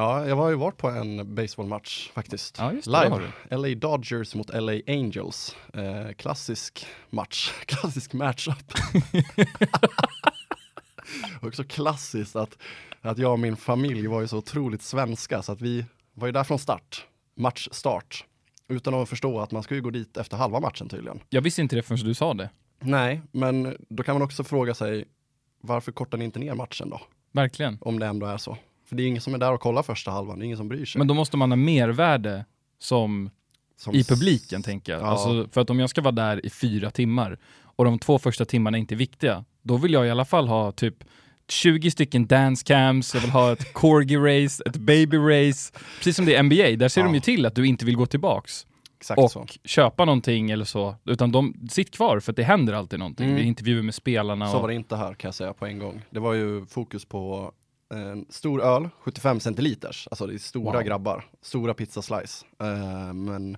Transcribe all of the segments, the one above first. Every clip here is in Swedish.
Ja, jag har ju varit på en baseballmatch faktiskt. Ja, just det, Live. LA Dodgers mot LA Angels. Eh, klassisk match, klassisk matchup. Också klassiskt att, att jag och min familj var ju så otroligt svenska så att vi var ju där från start, matchstart. Utan att förstå att man ska ju gå dit efter halva matchen tydligen. Jag visste inte det förrän du sa det. Nej, men då kan man också fråga sig varför kortar ni inte ner matchen då? Verkligen. Om det ändå är så. För det är ingen som är där och kollar första halvan, det är ingen som bryr sig. Men då måste man ha mervärde som, Som i publiken tänker jag. Ja. Alltså, för att om jag ska vara där i fyra timmar och de två första timmarna inte är viktiga, då vill jag i alla fall ha typ 20 stycken dance cams, jag vill ha ett corgi race, ett baby race. Precis som det är NBA, där ser Ja. de ju till att du inte vill gå tillbaks Exakt och så. köpa någonting eller så, utan de sitter kvar för att det händer alltid någonting. Mm. Det är intervjuer med spelarna. Så Och, var det inte här kan jag säga på en gång. Det var ju fokus på en stor öl, 75 centiliters, alltså det är stora Wow. grabbar, stora pizza slice. Eh, men,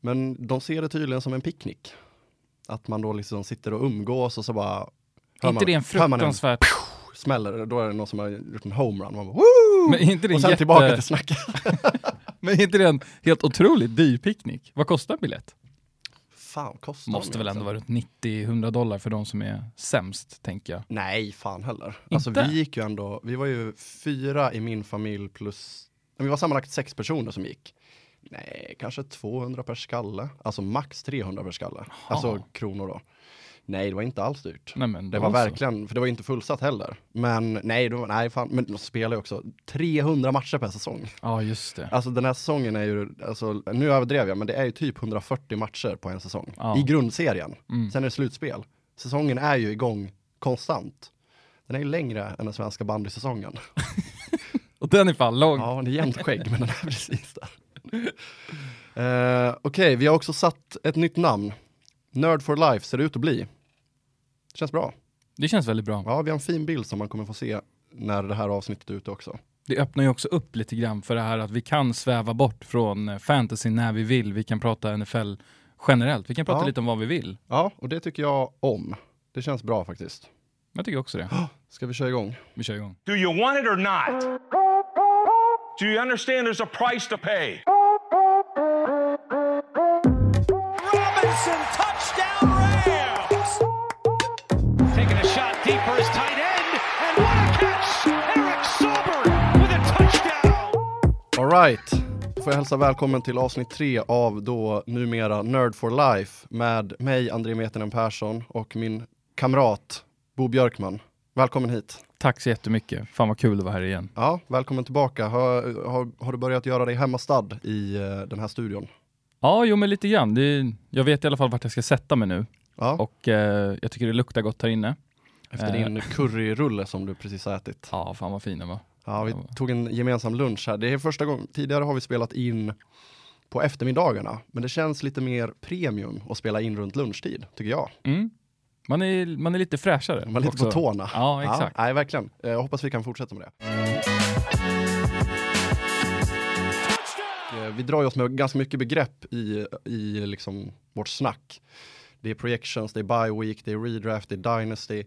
men de ser det tydligen som en picknick. Att man då liksom sitter och umgås och så bara är inte det en hör man fruktansvärt... smäller, då är det någon som har gjort en homerun. Man bara, Woo! Men är inte det och en sen jätte... tillbaka till snacket. Men är inte det en helt otroligt dyr picknick? Vad kostar en biljett? Fan, kostar Måste de väl ändå vara runt 90-100 dollar för de som är sämst, tänker jag. Nej, fan heller. Alltså Inte? vi gick ju ändå, vi var ju fyra i min familj plus, vi var sammanlagt sex personer som gick. Nej, kanske 200 per skalle, alltså max 300 per skalle. Alltså kronor då. Nej, det var inte alls dyrt. Nej, men Det var så. verkligen, för det var inte fullsatt heller. Men nej, då, nej fan, men de spelar ju också 300 matcher per säsong. Ja, just det. Alltså den här säsongen är ju, alltså, nu överdrev jag, men det är ju typ 140 matcher på en säsong. Ja. I grundserien. Mm. Sen är det slutspel. Säsongen är ju igång konstant. Den är ju längre än den svenska bandysäsongen. Och den är fan lång. Ja, det är jämnt skägg, men den är precis där. Eh, Okej, vi har också satt ett nytt namn. Nerd for life ser det ut att bli. Känns bra. Det känns väldigt bra. Ja, vi har en fin bild som man kommer få se när det här avsnittet är ute också. Det öppnar ju också upp lite grann för det här att vi kan sväva bort från eh, fantasy när vi vill. Vi kan prata NFL generellt. Vi kan prata Ja. lite om vad vi vill. Ja, och det tycker jag om. Det känns bra faktiskt. Jag tycker också det. Ska vi köra igång? Vi kör igång. Do you want it or not? Do you understand there's a price to pay? Alright, då får jag hälsa välkommen till avsnitt tre av då numera Nerd for Life med mig, André Metenen Persson och min kamrat Bo Björkman. Välkommen hit. Tack så jättemycket. Fan vad kul att vara här igen. Ja, välkommen tillbaka. Har, har, har du börjat göra dig hemmastad i eh, den här studion? Ja, jo men lite grann. Det, jag vet i alla fall vart jag ska sätta mig nu. Ja, Och eh, jag tycker det luktar gott här inne. efter eh. din curryrulle som du precis har ätit. Ja, fan vad fin den var. Ja, vi tog en gemensam lunch här. Det är första gången, tidigare har vi spelat in på eftermiddagarna, men det känns lite mer premium att spela in runt lunchtid, tycker jag. Mm. Man, är, man är lite fräschare. Man är lite också. på tårna. Ja, exakt. nej, verkligen. Eh, Jag hoppas vi kan fortsätta med det. Eh, Vi drar oss med ganska mycket begrepp i, i liksom vårt snack. Det är projections, det är bye week, det är redraft, det är dynasty.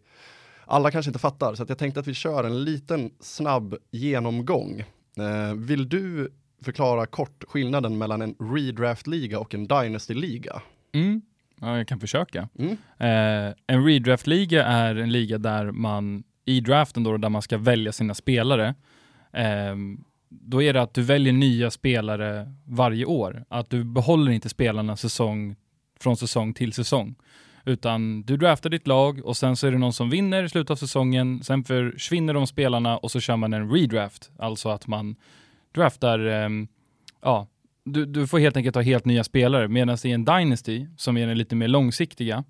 Alla kanske inte fattar, så jag tänkte att vi kör en liten snabb genomgång. Eh, vill du förklara kort skillnaden mellan en redraft-liga och en dynasty-liga? Mm. Ja, jag kan försöka. Mm. Eh, en redraft-liga är en liga där man i draften då, där man ska välja sina spelare. Eh, då är det att du väljer nya spelare varje år. Att du behåller inte spelarna säsong från säsong till säsong. Utan du draftar ditt lag och sen så är det någon som vinner i slutet av säsongen. Sen försvinner de spelarna och så kör man en redraft. Alltså att man draftar, eh, ja, du, du får helt enkelt ha helt nya spelare. Medan i en Dynasty, som är den lite mer långsiktiga,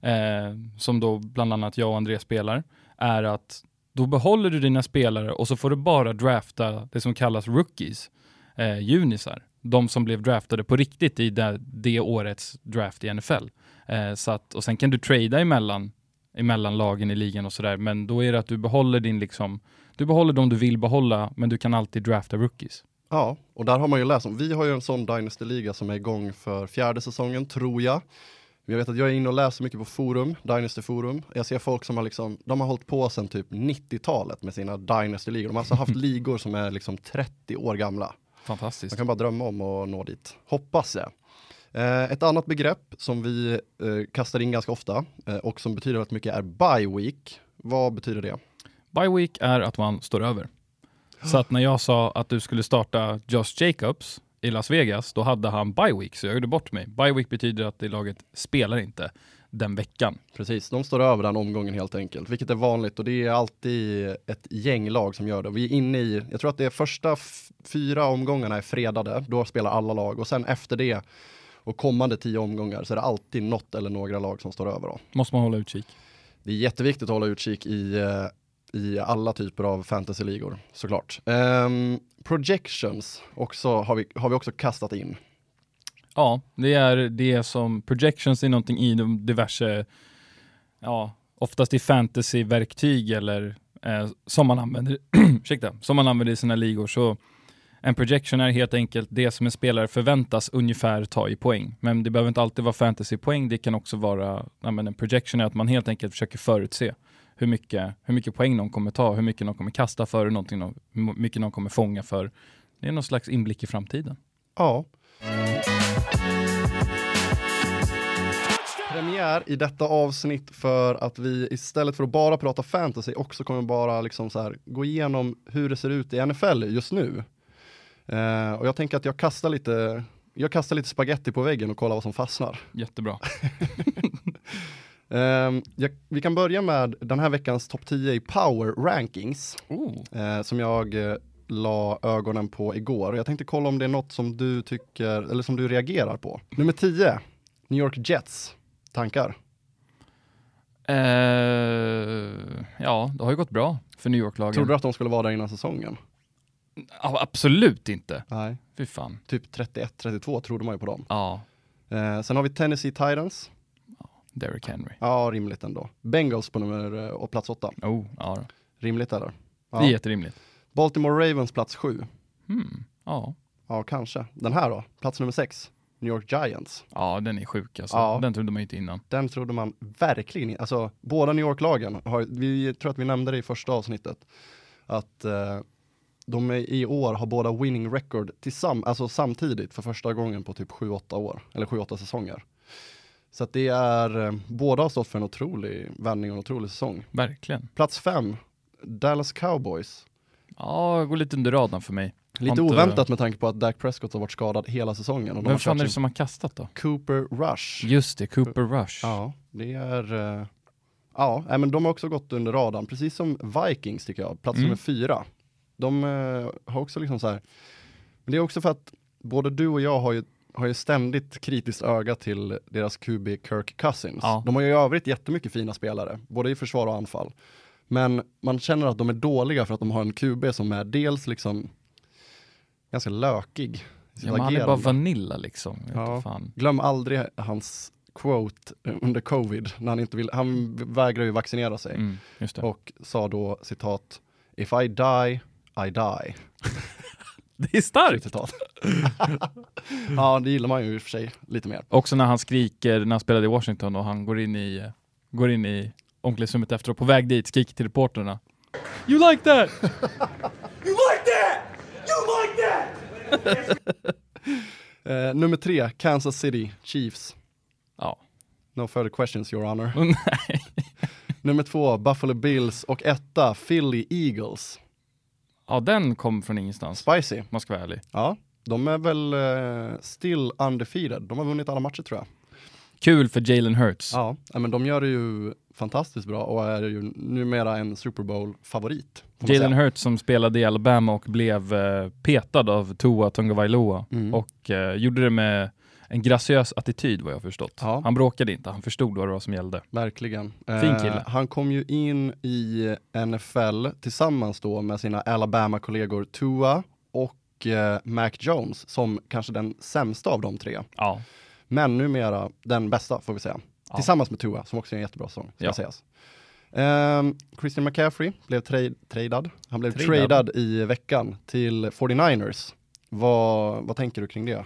eh, som då bland annat jag och André spelar, är att då behåller du dina spelare och så får du bara drafta det som kallas rookies, eh, junisar. De som blev draftade på riktigt i det, det årets draft i NFL. Eh, så att, och sen kan du trada emellan, emellan lagen i ligan och sådär, men då är det att du behåller din liksom, du behåller de du vill behålla, men du kan alltid drafta rookies. Ja, och där har man ju läst om, vi har ju en sån Dynasty-liga som är igång för fjärde säsongen, tror jag. Jag vet att jag är inne och läser mycket på forum, Dynasty forum. Jag ser folk som har liksom, de har hållit på sedan typ 90-talet med sina Dynasty-ligor. De har alltså haft ligor som är liksom 30 år gamla. Fantastiskt. Man kan bara drömma om att nå dit. Hoppas jag. Eh, ett annat begrepp som vi eh, kastar in ganska ofta eh, och som betyder väldigt mycket är bye week. Vad betyder det? Bye week är att man står över. Så att när jag sa att du skulle starta Josh Jacobs i Las Vegas, då hade han bye week, så jag gjorde bort mig. Bye week betyder att det laget spelar inte den veckan. Precis, de står över den omgången helt enkelt, vilket är vanligt och det är alltid ett gäng lag som gör det. Vi är inne i, jag tror att det är första fyra omgångarna är fredade, då spelar alla lag och sen efter det och kommande tio omgångar så är det alltid något eller några lag som står över. Då. Måste man hålla utkik. Det är jätteviktigt att hålla utkik i, eh, i alla typer av fantasyligor såklart. Um, projections också, har, vi, har vi också kastat in. Ja, det är det som projections är någonting i de diverse, ja, oftast i fantasyverktyg eller eh, som man använder, ursäkta, som man använder i sina ligor. Så en projection är helt enkelt det som en spelare förväntas ungefär ta i poäng. Men det behöver inte alltid vara fantasypoäng. Det kan också vara, ja, men en projection är att man helt enkelt försöker förutse hur mycket, hur mycket poäng någon kommer ta, hur mycket någon kommer kasta för, någonting, någon- hur mycket någon kommer fånga för. Det är någon slags inblick i framtiden. Ja. Premiär i detta avsnitt för att vi istället för att bara prata fantasy också kommer bara liksom så här gå igenom hur det ser ut i NFL just nu. Eh, och jag tänker att jag kastar lite, jag kastar lite spaghetti på väggen och kollar vad som fastnar. Jättebra. Ehm, jag, vi kan börja med den här veckans topp 10 i Power Rankings Oh. eh, som jag eh, la ögonen på igår. Jag tänkte kolla om det är något som du tycker, eller som du reagerar på. Nummer 10, New York Jets. Tankar? Eh, ja, det har ju gått bra för New York-lagen. Trodde du att de skulle vara där innan säsongen? Absolut inte. Nej. Fy fan. Typ 31-32 trodde man ju på dem. Ja, Eh, sen har vi Tennessee Titans. Derrick Henry. Ja, rimligt ändå. Bengals på nummer, eh, och plats 8. Oh, ja. då. Rimligt eller? Ja. Det är jätterimligt. Baltimore Ravens plats 7. Hmm. Ja. Ja, kanske. Den här då? Plats nummer 6. New York Giants. ja, den är sjuk alltså. Ja. Den trodde man inte innan. Den trodde man verkligen inte. Alltså, båda New York-lagen, har, vi tror att vi nämnde det i första avsnittet, att eh, de är, i år har båda winning record tillsamm alltså samtidigt för första gången på typ 7-8 år, eller 7-8 säsonger. Så att det är, eh, båda har stått för en otrolig vändning och en otrolig säsong. Verkligen. Plats 5, Dallas Cowboys. Ja, går lite under radarn för mig. Lite Har inte- oväntat med tanke på att Dak Prescott har varit skadad hela säsongen. Och Vem fan är det som har kastat då? Cooper Rush. Just det, Cooper Rush. Ja, det är... eh, ja, men de har också gått under radarn, precis som Vikings tycker jag, plats Mm. nummer fyra. De eh, har också liksom så här, men det är också för att både du och jag har ju, har ju ständigt kritiskt öga till deras QB Kirk Cousins. Ja. De har ju i övrigt jättemycket fina spelare, både i försvar och anfall. Men man känner att de är dåliga för att de har en QB som är dels liksom ganska lökig. Ja, men han är bara vanilla liksom. Ja. Glöm aldrig hans quote eh, under covid, när han inte vill, han vägrar ju vaccinera sig Mm, och sa då citat If I die, die. det är starkt! Ja, det gillar man ju i och för sig lite mer. Också när han skriker när han spelade i Washington och han går in i, går in i omklädningsrummet efteråt, på väg dit, skriker till reporterna. You like that! Eh, nummer tre, Kansas City Chiefs. Ja. No further questions your honor. Nej. Nummer två, Buffalo Bills och etta, Philly Eagles. Ja, den kom från ingenstans. Spicy. Man ska vara ärlig. Ja, de är väl eh, still undefeated. De har vunnit alla matcher tror jag. Kul för Jalen Hurts. Ja, men de gör det ju fantastiskt bra och är ju numera en Super Bowl-favorit. Jalen. Hurts som spelade i Alabama och blev eh, petad av Tua Tagovailoa Mm. och eh, gjorde det med en graciös attityd vad jag förstått. Ja. Han bråkade inte, han förstod vad det var som gällde. Verkligen. Fin kille. Eh, han kom ju in i NFL tillsammans då med sina Alabama-kollegor Tua och eh, Mac Jones som kanske den sämsta av de tre. Ja, Men numera den bästa får vi säga. Ja. Tillsammans med Tua som också är en jättebra sång, ska Ja. sägas. Ehm, Christian McCaffrey blev tra- tradad. Han blev Tradad. tradad i veckan till 49ers. Vad, vad tänker du kring det?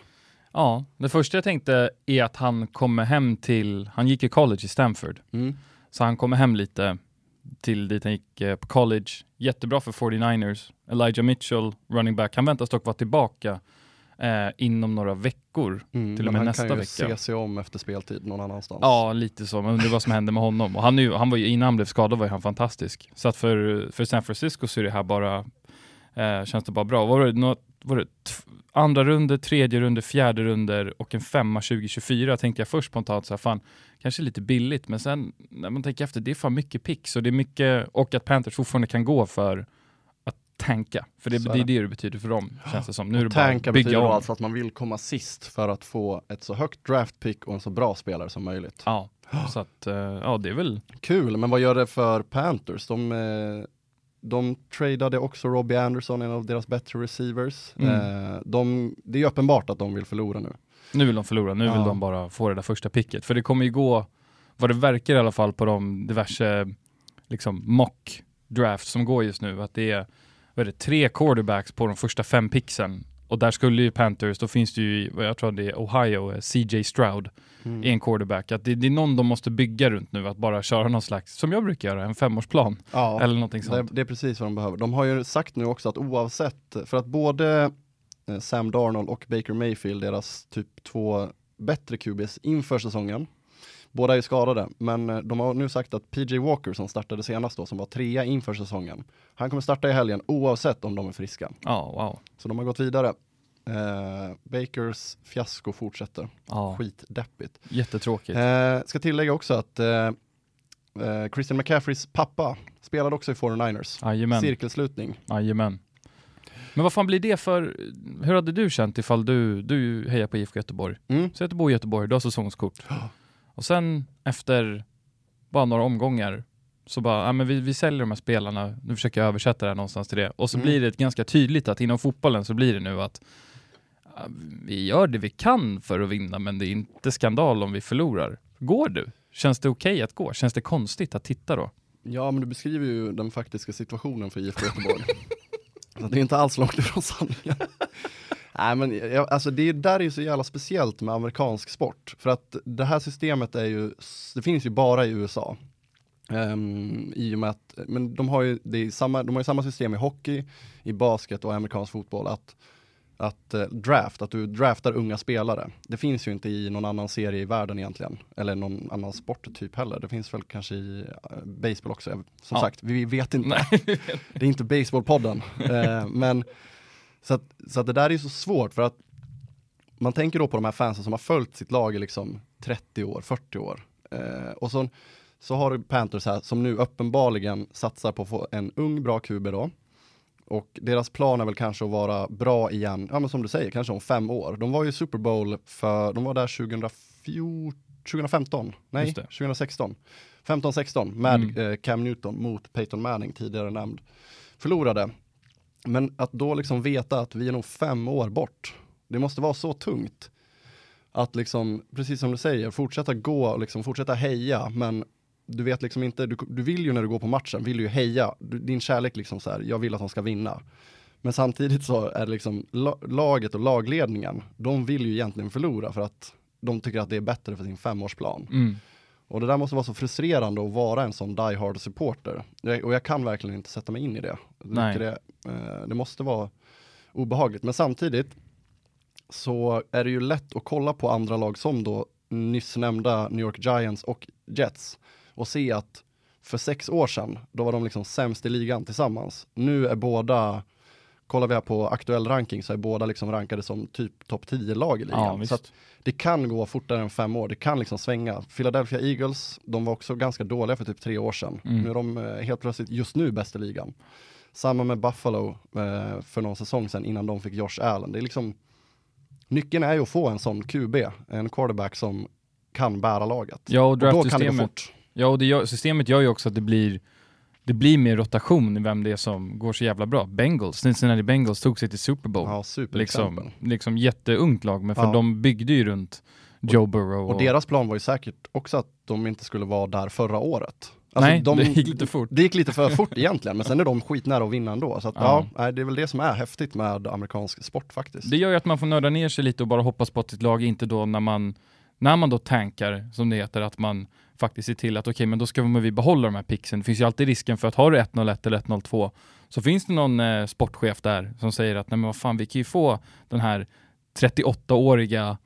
Ja, det första jag tänkte är att han kommer hem till, han gick i college i Stanford, Mm. så han kommer hem lite till dit han gick eh, på college. Jättebra för 49ers. Elijah Mitchell, running back, han väntas dock vara tillbaka eh, inom några veckor. Mm. Till och men med han nästa kan ju vecka. se sig om efter speltid någon annanstans. Ja, lite så. Man undrar vad som hände med honom. Och han, ju, han var ju, innan han blev skadad var ju han fantastisk. Så att för, för San Francisco så är det här bara, eh, känns det bara bra. Var det, något, var det andra runder, tredje runder, fjärde runder och en femma 2024 tänkte jag först spontant så här, fan, kanske lite billigt, men sen när man tänker efter, det är fan mycket picks och det är mycket, och att Panthers fortfarande kan gå för att tanka. För det, det är det. det betyder för dem, känns det som. Nu är det bara Tanka att bygga betyder om. alltså att man vill komma sist för att få ett så högt draft pick och en så bra spelare som möjligt. Ja, så att, eh, ja det är väl, Kul, men vad gör det för Panthers? De, eh, de tradade också Robbie Anderson, en av deras bättre receivers. Mm. Eh, de, det är uppenbart att de vill förlora nu. Nu vill de förlora, nu vill Ja. de bara få det där första picket. För det kommer ju gå, vad det verkar i alla fall på de diverse liksom mock drafts som går just nu, att det är, vad är det, tre quarterbacks på de första fem picksen. Och där skulle ju Panthers, då finns det ju, jag tror det är Ohio, eh, CJ Stroud, Mm. en quarterback. Att det, det är någon de måste bygga runt nu, att bara köra någon slags, som jag brukar göra, en femårsplan. Ja, Eller någonting det, sånt. det är precis vad de behöver. De har ju sagt nu också att oavsett, för att både eh, Sam Darnold och Baker Mayfield, deras typ två bättre QBs inför säsongen, båda är skadade, men eh, de har nu sagt att PJ Walker som startade senast då, som var trea inför säsongen, han kommer starta i helgen oavsett om de är friska. Ja, wow. Så de har gått vidare. Eh, Bakers fiasko fortsätter. Ja, Skitdeppigt. jättetråkigt. Eh, ska tillägga också att eh, eh, Christian McCaffreys pappa spelade också i 49ers. Jajamän. Cirkelslutning. Jajamän. Men vad fan blir det för, hur hade du känt ifall du, du hejar på IFK Göteborg? Mm. Så i Göteborg, du har säsongskort. Och sen efter bara några omgångar så bara, ja men vi, vi säljer de här spelarna, nu försöker jag översätta det här någonstans till det. Och så Mm. blir det ganska tydligt att inom fotbollen så blir det nu att ja, vi gör det vi kan för att vinna men det är inte skandal om vi förlorar. Går du? Känns det okej att gå? Känns det konstigt att titta då? Ja, men du beskriver ju den faktiska situationen för IFK Göteborg. så det är inte alls långt ifrån sanningen. Nej men jag, alltså det där är ju så jävla speciellt med amerikansk sport. För att det här systemet är ju, det finns ju bara i USA. Ehm, I och med att, men de har ju, det samma, de har samma system i hockey, i basket och amerikansk fotboll. Att, att eh, draft, att du draftar unga spelare. Det finns ju inte i någon annan serie i världen egentligen. Eller någon annan sport typ heller. Det finns väl kanske i eh, baseball också. Som Ja. sagt, vi vet inte. Nej. Det är inte baseballpodden. eh, men så att, så att det där är så svårt för att man tänker då på de här fansen som har följt sitt lag i liksom 30 år, 40 år. Eh, och så, så har du Panthers här som nu uppenbarligen satsar på att få en ung bra QB då. Och deras plan är väl kanske att vara bra igen, ja men som du säger, kanske om fem år. De var ju Super Bowl för, de var där 2014, 2015, nej Just det. 2016. 15-16 med Mm. eh, Cam Newton mot Peyton Manning, tidigare nämnd. Förlorade. Men att då liksom veta att vi är nog fem år bort, det måste vara så tungt. Att liksom, precis som du säger, fortsätta gå, och liksom, fortsätta heja, men du vet liksom inte, du, du vill ju när du går på matchen, vill ju heja, du, din kärlek liksom så här, jag vill att de ska vinna. Men samtidigt så är det liksom laget och lagledningen, de vill ju egentligen förlora för att de tycker att det är bättre för sin femårsplan. Mm. Och det där måste vara så frustrerande att vara en sån die hard supporter. Och jag kan verkligen inte sätta mig in i det. Nej. Det, eh, det måste vara obehagligt. Men samtidigt så är det ju lätt att kolla på andra lag som då nyss nämnda New York Giants och Jets och se att för sex år sedan, då var de liksom sämst i ligan tillsammans. Nu är båda, kollar vi här på aktuell ranking så är båda liksom rankade som typ topp 10-lag i ligan. Ja, så det kan gå fortare än fem år, det kan liksom svänga. Philadelphia Eagles, de var också ganska dåliga för typ tre år sedan. Mm. Nu är de eh, helt plötsligt just nu bäst i ligan. Samma med Buffalo eh, för någon säsong sedan innan de fick Josh Allen. Det är liksom, nyckeln är ju att få en sån QB, en quarterback som kan bära laget. Ja, och och då kan det gå fort. Ja, och det gör, systemet gör ju också att det blir det blir mer rotation i vem det är som går så jävla bra. Bengals, Cincinnati Bengals tog sig till Super Bowl. Ja, liksom, liksom jätteungt lag, men för Ja. de byggde ju runt Joe Burrow. Och deras plan var ju säkert också att de inte skulle vara där förra året. Alltså, Nej, de, det gick lite fort. Det gick lite för fort egentligen, men sen är de skitnära att vinna ändå. Så att, ja. Ja. det är väl det som är häftigt med amerikansk sport faktiskt. Det gör ju att man får nörda ner sig lite och bara hoppas på att ett lag inte då när man, när man då tankar, som det heter, att man faktiskt ser till att okej, men då ska vi behålla de här pixen. Det finns ju alltid risken för att har du 1-0-1 eller 1-0-2 så finns det någon eh, sportchef där som säger att nej men vad fan, vi kan ju få den här 38-åriga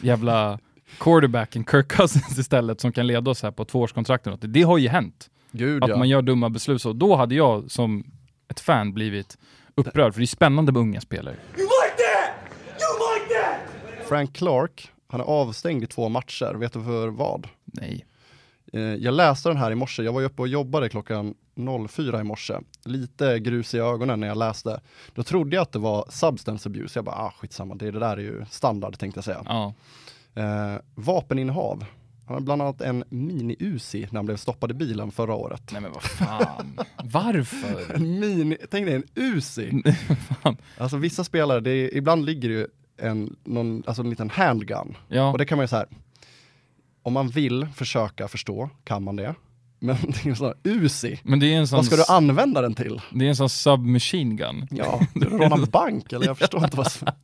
jävla quarterbacken Kirk Cousins istället som kan leda oss här på tvåårskontrakten. Det, det har ju hänt. Gud att ja. man gör dumma beslut så. Då hade jag som ett fan blivit upprörd, för det är spännande med unga spelare. Frank Clark, han är avstängd i två matcher. Vet du för vad? Nej. Eh, jag läste den här i morse. Jag var ju uppe och jobbade klockan 04 i morse. Lite grus i ögonen när jag läste. Då trodde jag att det var substance abuse. Jag bara, ah skitsamma, det, det där är ju standard tänkte jag säga. Ja. Eh, vapeninnehav. Han har bland annat en mini-Uzi när han blev stoppad i bilen förra året. Nej men vad fan. Varför? En mini, tänk dig en Uzi. Alltså vissa spelare, det är, ibland ligger det ju en, någon, alltså en liten handgun. Ja, Och det kan man ju så här. Om man vill försöka förstå kan man det. Men det är en sån här Uzi. men det är en sån, Vad ska du använda den till? det är en sån submachine gun. Ja, du rånar en bank eller jag förstår inte vad som...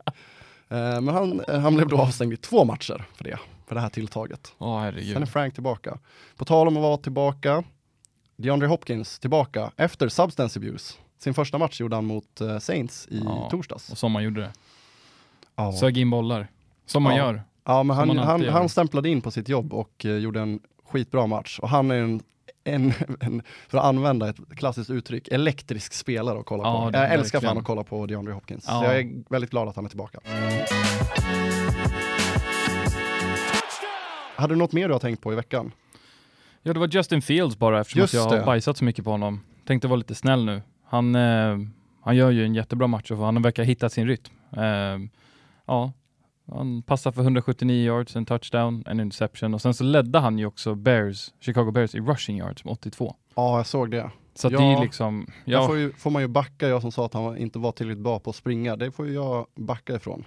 Eh, Men han, han blev då avstängd i två matcher för det, för det här tilltaget. Åh Sen är herregud. Frank tillbaka. På tal om att vara tillbaka, DeAndre Hopkins tillbaka efter substance abuse. Sin första match gjorde han mot eh, Saints i Ja. torsdags. Och som man gjorde det. Ja. Sög in bollar. Som man Ja. gör. Ja, men han, han, han stämplade in på sitt jobb och eh, gjorde en skitbra match. Och han är en, en, en, för att använda ett klassiskt uttryck, elektrisk spelare att kolla Ja, på. Jag älskar fan att kolla på DeAndre Hopkins. Ja. Så jag är väldigt glad att han är tillbaka. Hade du något mer du har tänkt på i veckan? Ja, det var Justin Fields bara eftersom Just jag har bajsat så mycket på honom. Tänkte vara lite snäll nu. Han, eh, han gör ju en jättebra match och han verkar ha hittat sin rytm. Eh, ja, han passade för 179 yards, en touchdown, en interception och sen så ledde han ju också Bears, Chicago Bears i rushing yards med 82. Ja, jag såg det. Så Ja. det är liksom, Ja. får, ju, får man ju backa, jag som sa att han inte var tillräckligt bra på att springa. Det får ju jag backa ifrån.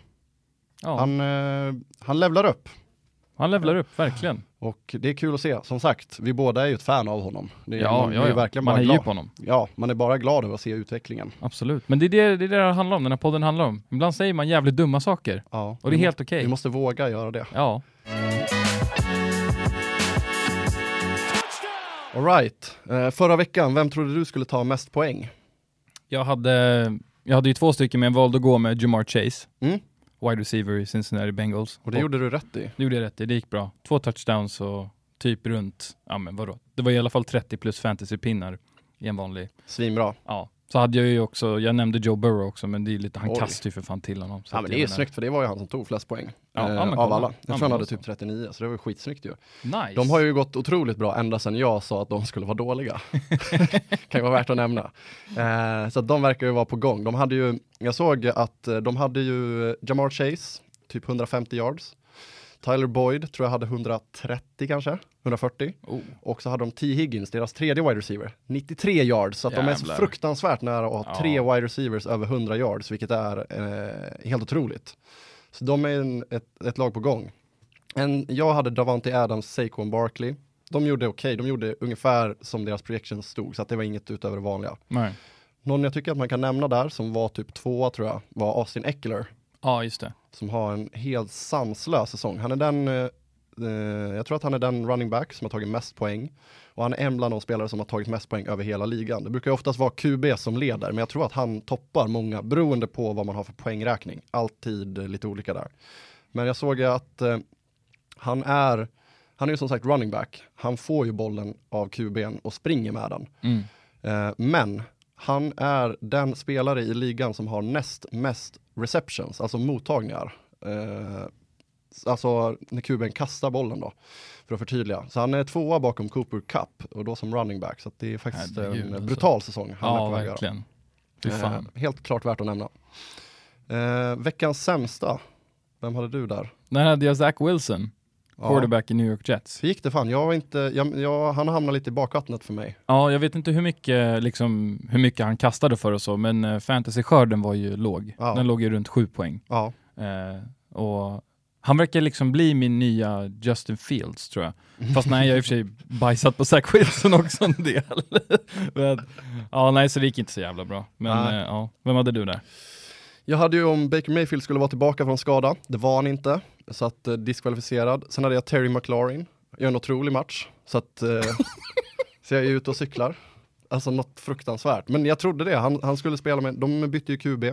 ja han, Han, eh, han levlar upp. Han levlar upp, verkligen. Och det är kul att se. Som sagt, vi båda är ju ett fan av honom. Det är, Ja, man, ja, är ju ja. verkligen man hejar glad. på honom. Ja, man är bara glad över att se utvecklingen. Absolut. Men det är det det, är det det handlar om, den här podden handlar om. Ibland säger man jävligt dumma saker. Ja, Och det är helt okej. Vi måste våga göra det. Ja. Alright, eh, förra veckan, vem trodde du skulle ta mest poäng? Jag hade, jag hade ju två stycken men jag valde att gå med Jamar Chase. Mm. Wide receiver i Cincinnati Bengals. Och det gjorde du rätt i. det gjorde jag rätt i, det gick bra. Två touchdowns och typ runt, ja men vadå? Det var i alla fall 30 plus fantasypinnar i en vanlig. Svinbra. Ja. Så hade jag ju också, jag nämnde Joe Burrow också men det är lite, han Oj. kastar ju för fan till honom. Så Ja men det är menar- snyggt för det var ju han som tog flest poäng. Ja, eh, av alla. Ja, Jag tror han hade typ 39 så det var ju skitsnyggt ju. Nice. De har ju gått otroligt bra ända sedan jag sa att de skulle vara dåliga. kan ju vara värt att nämna. Eh, så att de verkar ju vara på gång. De hade ju, jag såg att eh, de hade ju Jamar Chase, typ 150 yards. Tyler Boyd tror jag hade 130 kanske, 140. Oh. Och så hade de T. Higgins, deras tredje wide receiver, 93 yards. Så att de är så fruktansvärt nära att ha Ja. tre wide receivers över 100 yards, vilket är eh, helt otroligt. Så de är en, ett, ett lag på gång. En, jag hade Davante Adams, Saquon Barkley. De gjorde okej, de gjorde ungefär som deras projections stod, så att det var inget utöver det vanliga. Nej. Någon jag tycker att man kan nämna där, som var typ tvåa tror jag, var Austin Eckler Ja, just det. som har en helt sanslös säsong. Han är den, eh, eh, jag tror att han är den running back som har tagit mest poäng. Och han är en bland de spelare som har tagit mest poäng över hela ligan. Det brukar oftast vara QB som leder, men jag tror att han toppar många, beroende på vad man har för poängräkning. Alltid lite olika där. Men jag såg ju att eh, han är, han är ju som sagt running back. Han får ju bollen av QBn och springer med den. Mm. Eh, men han är den spelare i ligan som har näst mest receptions, alltså mottagningar. Eh, alltså när kuben kastar bollen då, för att förtydliga. Så han är tvåa bakom Cooper Cup och då som running back. Så det är faktiskt Herregud, en alltså. brutal säsong han är Ja, på väg verkligen. Eh, helt klart värt att nämna. Eh, veckans sämsta, vem hade du där? Där hade jag Zach Wilson. Quarterback i New York Jets. Hur gick det fan? Jag var inte, jag, jag, han hamnade lite i bakvattnet för mig. Ja, jag vet inte hur mycket, liksom, hur mycket han kastade för och så, men uh, fantasyskörden var ju låg. Ja. Den låg ju runt sju poäng. Ja, Eh, och Han verkar liksom bli min nya Justin Fields tror jag. Fast nej, jag har i och för sig bajsat på Zach Wilson också en del. Men, ja, nej, så det gick inte så jävla bra. Men eh, ja, vem hade du där? Jag hade ju om Baker Mayfield skulle vara tillbaka från skada, det var han inte, så att eh, diskvalificerad. Sen hade jag Terry McLaurin, gör en otrolig match, så att eh, så jag är ute och cyklar. Alltså något fruktansvärt, men jag trodde det, han, han skulle spela med, de bytte ju QB,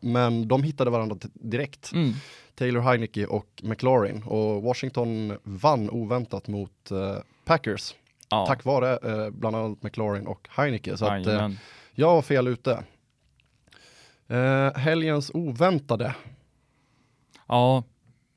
men de hittade varandra direkt. Mm. Taylor Heineke och McLaurin, och Washington vann oväntat mot eh, Packers, Ja, tack vare eh, bland annat McLaurin och Heineke. Så att, eh, jag var fel ute. Eh, helgens oväntade. Ja,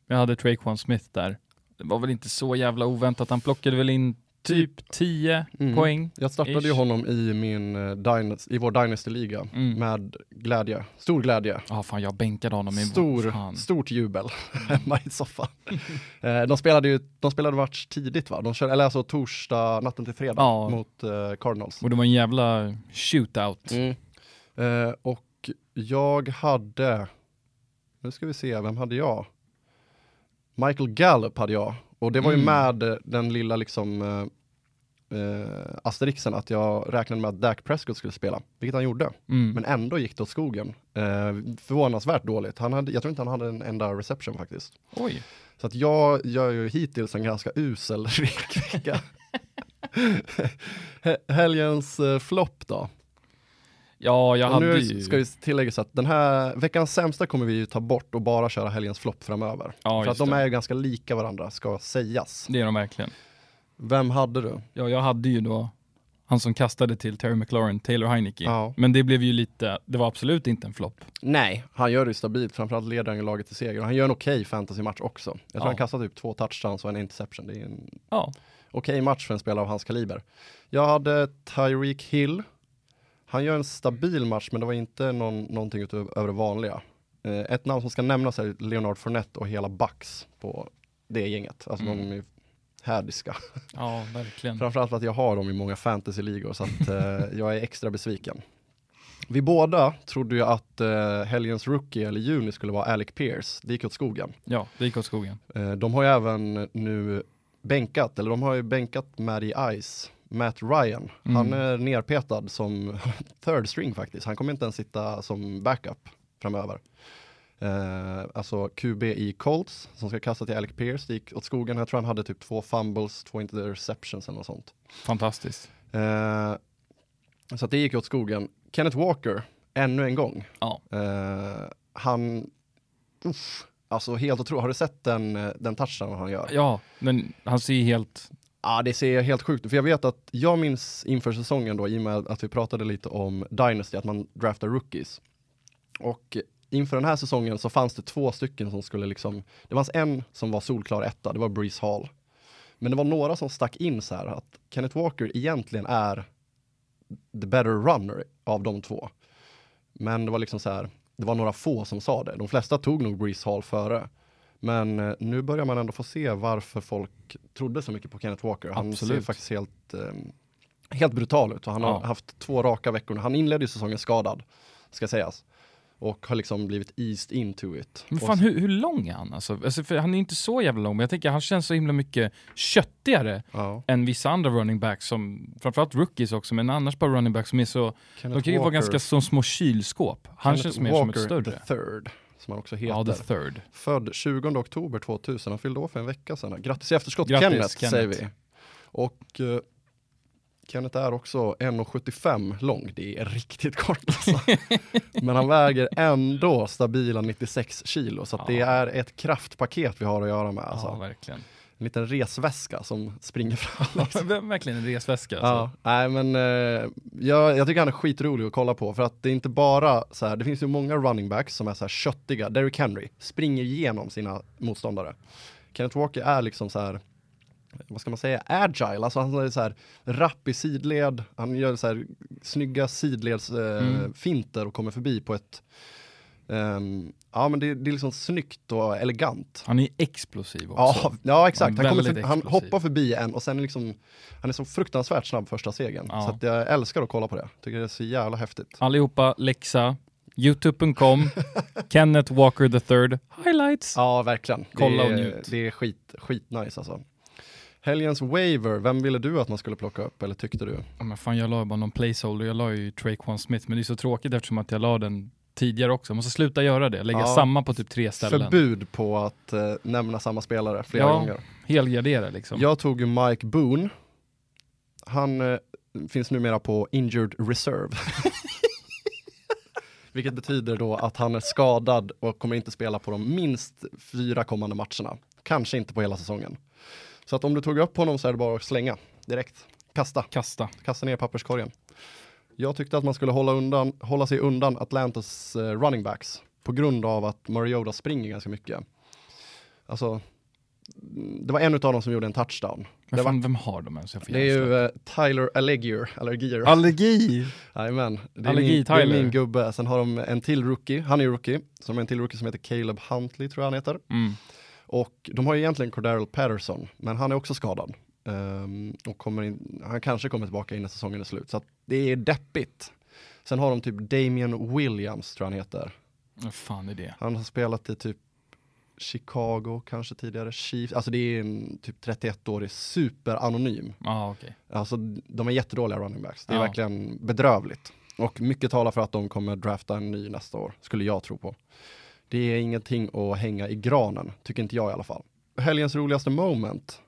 jag hade Traquan Smith där. Det var väl inte så jävla oväntat. Han plockade väl in typ 10 Mm. poäng. Jag startade ju honom i, min, eh, i vår Dynasty-liga Mm. med glädje. Stor glädje. Ja, fan jag bänkade honom i Stor, fan. stort jubel hemma i soffan. eh, de spelade ju de spelade match tidigt va? De körde, eller alltså torsdag, natten till fredag Ja. mot eh, Cardinals. Och det var en jävla shootout. Mm. Eh, och jag hade, nu ska vi se, vem hade jag? Michael Gallup hade jag. Och det var ju Mm. med den lilla liksom eh, eh, asterixen att jag räknade med att Dak Prescott skulle spela, vilket han gjorde. Mm. Men ändå gick det åt skogen. Eh, förvånansvärt dåligt. Han hade, jag tror inte han hade en enda reception faktiskt. Oj. Så att jag gör ju hittills en ganska usel vecka. He- Helgens eh, flopp då? Ja, jag Och hade nu ju... ska vi tillägga så att den här veckans sämsta kommer vi ju ta bort och bara köra helgens flopp framöver. Ja, För att de det. är ju ganska lika varandra, ska sägas. Det är de verkligen. Vem hade du? Ja, jag hade ju då han som kastade till Terry McLaurin, Taylor Heineke. Ja. Men det blev ju lite, det var absolut inte en flopp. Nej, han gör det ju stabilt, framförallt leder han ju laget till seger. Och han gör en okej fantasy-match också. Jag tror Ja. han kastar typ två touchdowns och en interception. Det är en Ja, okej match för en spelare av hans kaliber. Jag hade Tyreek Hill. Han gör en stabil match, men det var inte någon, någonting utöver det vanliga. Eh, ett namn som ska nämnas är Leonard Fournette och hela Bucks på det gänget. Alltså Mm. de är ju hädiska. ja verkligen. Framförallt för att jag har dem i många fantasyligor så att eh, jag är extra besviken. Vi båda trodde ju att eh, helgens rookie eller juni skulle vara Alec Pierce. Det gick åt skogen. Ja, det gick åt skogen. Eh, de har ju även nu bänkat, eller de har ju bänkat Matty Ice, Matt Ryan. Mm. Han är nerpetad som third string faktiskt. Han kommer inte ens sitta som backup framöver. Eh, alltså QB i Colts som ska kasta till Alec Pierce, det gick åt skogen. Jag tror han hade typ två fumbles, två interceptions eller något sånt. Fantastiskt. Eh, så det gick åt skogen. Kenneth Walker, ännu en gång. Ja. Eh, han, uff, alltså helt otroligt. Har du sett den, eh, den touchdown han gör? Ja, men han ser helt, Ja, det ser helt sjukt ut. För jag vet att jag minns inför säsongen då, i och med att vi pratade lite om Dynasty, att man draftar rookies. Och inför den här säsongen så fanns det två stycken som skulle liksom, det fanns en som var solklar etta, det var Breeze Hall. Men det var några som stack in så här att Kenneth Walker egentligen är the better runner av de två. Men det var liksom så här, det var några få som sa det. De flesta tog nog Breeze Hall före. Men eh, nu börjar man ändå få se varför folk trodde så mycket på Kenneth Walker. Han ser Absolut. faktiskt helt, eh, helt brutal ut och han har Ja. haft två raka veckor. Han inledde ju säsongen skadad, ska sägas. Och har liksom blivit eased into it. men fan hur, hur lång är han alltså? alltså för han är inte så jävla lång, men jag tänker han känns så himla mycket köttigare ja. än vissa andra running backs som, framförallt rookies också, men annars bara running backs som är så, Kenneth de kan ju vara Walker- ganska som små kylskåp. Han Kenneth känns mer som ett Walker större. the third, som han också heter. Ja, the third. Född 20 oktober 2000, han fyllde år för en vecka sedan. Grattis i efterskott Grattis, Kenneth, Kenneth. säger vi. Och eh, Kenneth är också 1,75 lång, det är riktigt kort alltså. Men han väger ändå stabila 96 kilo, så att det Ja. är ett kraftpaket vi har att göra med. Alltså. Ja, verkligen. En liten resväska som springer fram. Ja, verkligen en resväska. Ja, Alltså. nej men eh, jag, jag tycker han är skitrolig att kolla på för att det är inte bara så här, det finns ju många running backs som är så här köttiga, Derrick Henry springer igenom sina motståndare. Kenneth Walker är liksom så här, vad ska man säga, agile, alltså han är så här rapp i sidled, han gör så här snygga sidledsfinter eh, Mm. och kommer förbi på ett ehm, Ja men det, det är liksom snyggt och elegant. Han är explosiv också. Ja, ja exakt, han, väldigt för, han hoppar förbi en och sen är liksom Han är så fruktansvärt snabb första segern. Ja. Så att jag älskar att kolla på det. Tycker det är så jävla häftigt. Allihopa, läxa, youtube.com, Kenneth Walker the third highlights. Ja, verkligen. Kolla det är, och njut. Det är skit, skitnice alltså. Helgens waiver, vem ville du att man skulle plocka upp eller tyckte du? Ja, men fan, jag la bara någon placeholder. Jag la ju Traquan Smith, men det är så tråkigt eftersom att jag la den tidigare också. Jag måste sluta göra det. Lägga Ja. samma på typ tre ställen. Förbud på att eh, nämna samma spelare flera Ja. gånger. Helgardera liksom. Jag tog ju Mike Boone. Han eh, finns numera på injured reserve. Vilket betyder då att han är skadad och kommer inte spela på de minst fyra kommande matcherna. Kanske inte på hela säsongen. Så att om du tog upp honom så är det bara att slänga direkt. Kasta, Kasta. kasta ner papperskorgen. Jag tyckte att man skulle hålla, undan, hålla sig undan Atlantas eh, running backs på grund av att Mariota springer ganska mycket. Alltså, mm, det var en av dem som gjorde en touchdown. Men Det var- fan, vem har de ens? Det är ju eh, Tyler Allegier, Allergier. Allergi! Jajamän, det, är min- det är min gubbe. Sen har de en till rookie, han är ju rookie, de har en till rookie som heter Caleb Huntley tror jag han heter. Mm. Och de har ju egentligen Cordero Patterson, men han är också skadad. Ehm, och kommer in, han kanske kommer tillbaka innan säsongen är slut, så det är deppigt. Sen har de typ Damian Williams, tror jag han heter. Vad fan är det? Han har spelat i typ Chicago kanske tidigare, Chiefs, alltså det är en typ 31-årig superanonym. Ah, okej. Alltså de är jättedåliga running backs. Det är Ja. verkligen bedrövligt. Och mycket talar för att de kommer drafta en ny nästa år, skulle jag tro på. Det är ingenting att hänga i granen, tycker inte jag i alla fall. Helgens roligaste moment.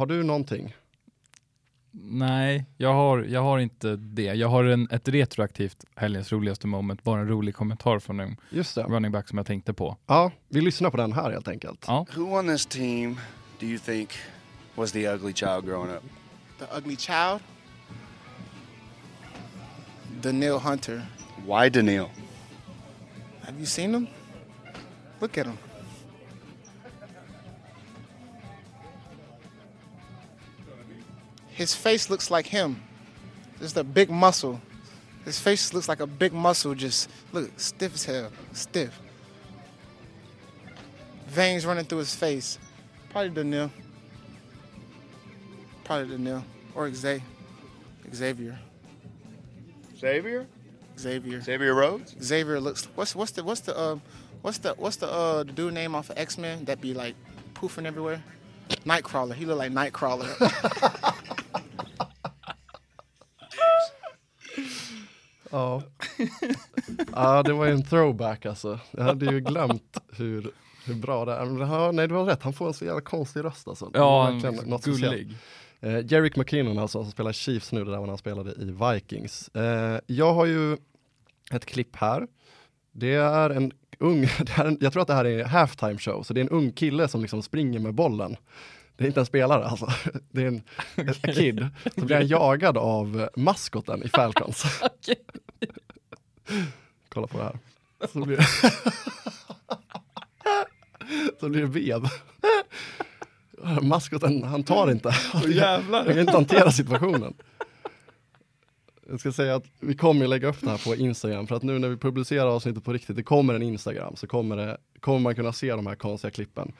Har du någonting? Nej, jag har, jag har inte det. Jag har en, ett retroaktivt helgens roligaste moment, bara en rolig kommentar från en Just det. running back som jag tänkte på. Ja, vi lyssnar på den här helt enkelt. Ja. Who on this team do you think was the ugly child growing up? The ugly child. Daniil Hunter. Why Daniil? Have you seen him? Look at him. His face looks like him. Just a big muscle. His face looks like a big muscle, just look stiff as hell. Stiff. Veins running through his face. Probably Daniil. Probably Daniil. Or Xavier. Xavier. Xavier? Xavier. Xavier Rhodes? Xavier looks. What's what's the what's the uh, what's the what's the uh the dude name off of X Men that be like poofing everywhere? Nightcrawler. He look like Nightcrawler. Ja. ja, det var ju en throwback alltså. Jag hade ju glömt hur, hur bra det är. Men, ja, nej, du har rätt. Han får en så jävla konstig röst alltså. Ja, något speciellt. gullig. Eh, Jerick McKinnon alltså, som spelar Chiefs nu, det där var när han spelade i Vikings. Eh, jag har ju ett klipp här. Det är en ung, det är en, jag tror att det här är halftime show, så det är en ung kille som liksom springer med bollen. Det är inte en spelare alltså, det är en en kid. Så blir han jagad av maskoten i Falcons. Kolla på det här. Så blir, så blir det vev. Maskoten, han tar inte. Han kan inte hantera situationen. Jag ska säga att vi kommer lägga upp det här på Instagram för att nu när vi publicerar avsnittet på riktigt, det kommer en Instagram, så kommer, det, kommer man kunna se de här konstiga klippen.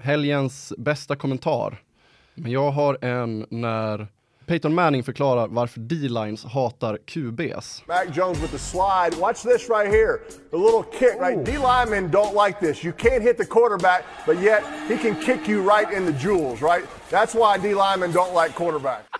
Helgens bästa kommentar. Men jag har en när Peyton Manning förklarar varför D-lines hatar QBs. Mac Jones with the slide. Watch this right here. The little kick, right? D linemen don't like this. You can't hit the quarterback, but yet he can kick you right in the jewels, right? That's why D linemen don't like quarterback.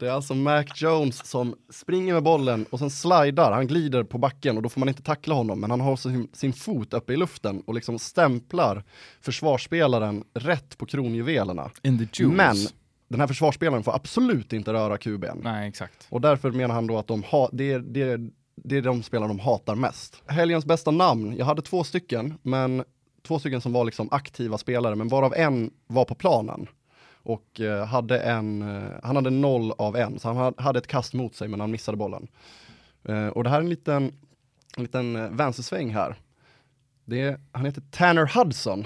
Det är alltså Mac Jones som springer med bollen och sen slidar, han glider på backen och då får man inte tackla honom, men han har sin, sin fot uppe i luften och liksom stämplar försvarsspelaren rätt på kronjuvelerna. Men den här försvarsspelaren får absolut inte röra QB'n. Nej, exakt. Och därför menar han då att de ha, det, är, det, är, det är de spelare de hatar mest. Helgens bästa namn, jag hade två stycken, men två stycken som var liksom aktiva spelare, men varav en var på planen. Och eh, hade en, eh, han hade noll av en, så han hade, ett kast mot sig men han missade bollen. Eh, och det här är en liten, en liten vänstersväng här. Det är, han heter Tanner Hudson.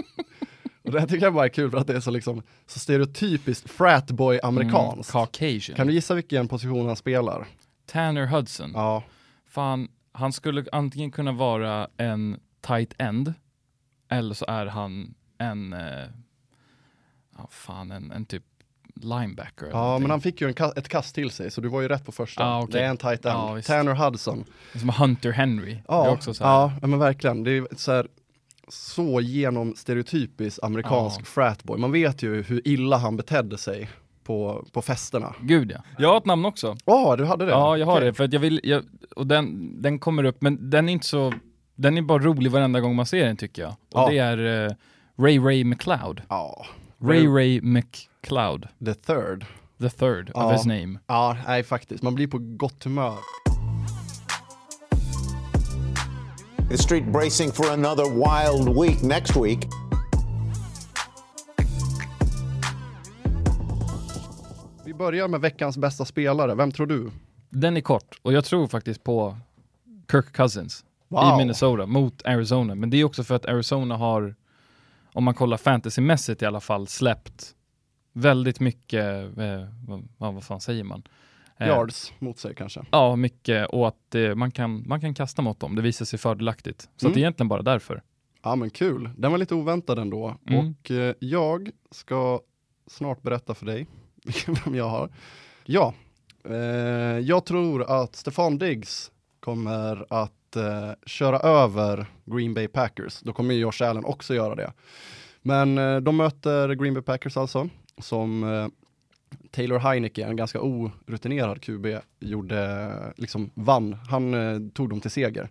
och det här tycker jag bara är kul för att det är så, liksom, så stereotypiskt fratboy amerikanskt. Mm, Caucasian. Kan du gissa vilken position han spelar? Tanner Hudson. Ja, Fan, han skulle antingen kunna vara en tight end, eller så är han en, eh, ja fan, en, en typ linebacker. Ja, någonting. men han fick ju en ett kast till sig, så du var ju rätt på första. Ah, okej. Det är en tight end. Visst. Tanner Hudson. Som Hunter Henry. Ja, ja, men verkligen. Det är så här, så genom stereotypisk amerikansk Ja. fratboy. Man vet ju hur illa han betedde sig på, på festerna. Gud ja. Jag har ett namn också. Ja, du hade det? Ja, jag har Okej. det. För att jag vill, jag, och den, den kommer upp, men den är inte så, den är bara rolig varenda gång man ser den tycker jag. Och det är eh, Ray Ray McLeod. Ja, Ray Ray McLeod. the third. The third Ja. of his name. Ja, nej faktiskt. Man blir på gott humör. The street bracing for another wild week next week. Vi börjar med veckans bästa spelare. Vem tror du? Den är kort, och jag tror faktiskt på Kirk Cousins Wow. i Minnesota mot Arizona. Men det är också för att Arizona har, om man kollar fantasymässigt i alla fall, släppt väldigt mycket, eh, vad, vad fan säger man? Eh, Yards mot sig kanske. Ja, mycket och att eh, man, kan, man kan kasta mot dem. Det visar sig fördelaktigt. Så Mm. det är egentligen bara därför. Ja men kul. Den var lite oväntad ändå. Mm. Och eh, jag ska snart berätta för dig vem jag har. Ja, eh, jag tror att Stefan Diggs kommer att eh, köra över Green Bay Packers. Då kommer ju Josh Allen också göra det. Men eh, de möter Green Bay Packers alltså, som eh, Taylor Heineke, en ganska orutinerad QB, gjorde, liksom vann. Han eh, tog dem till seger.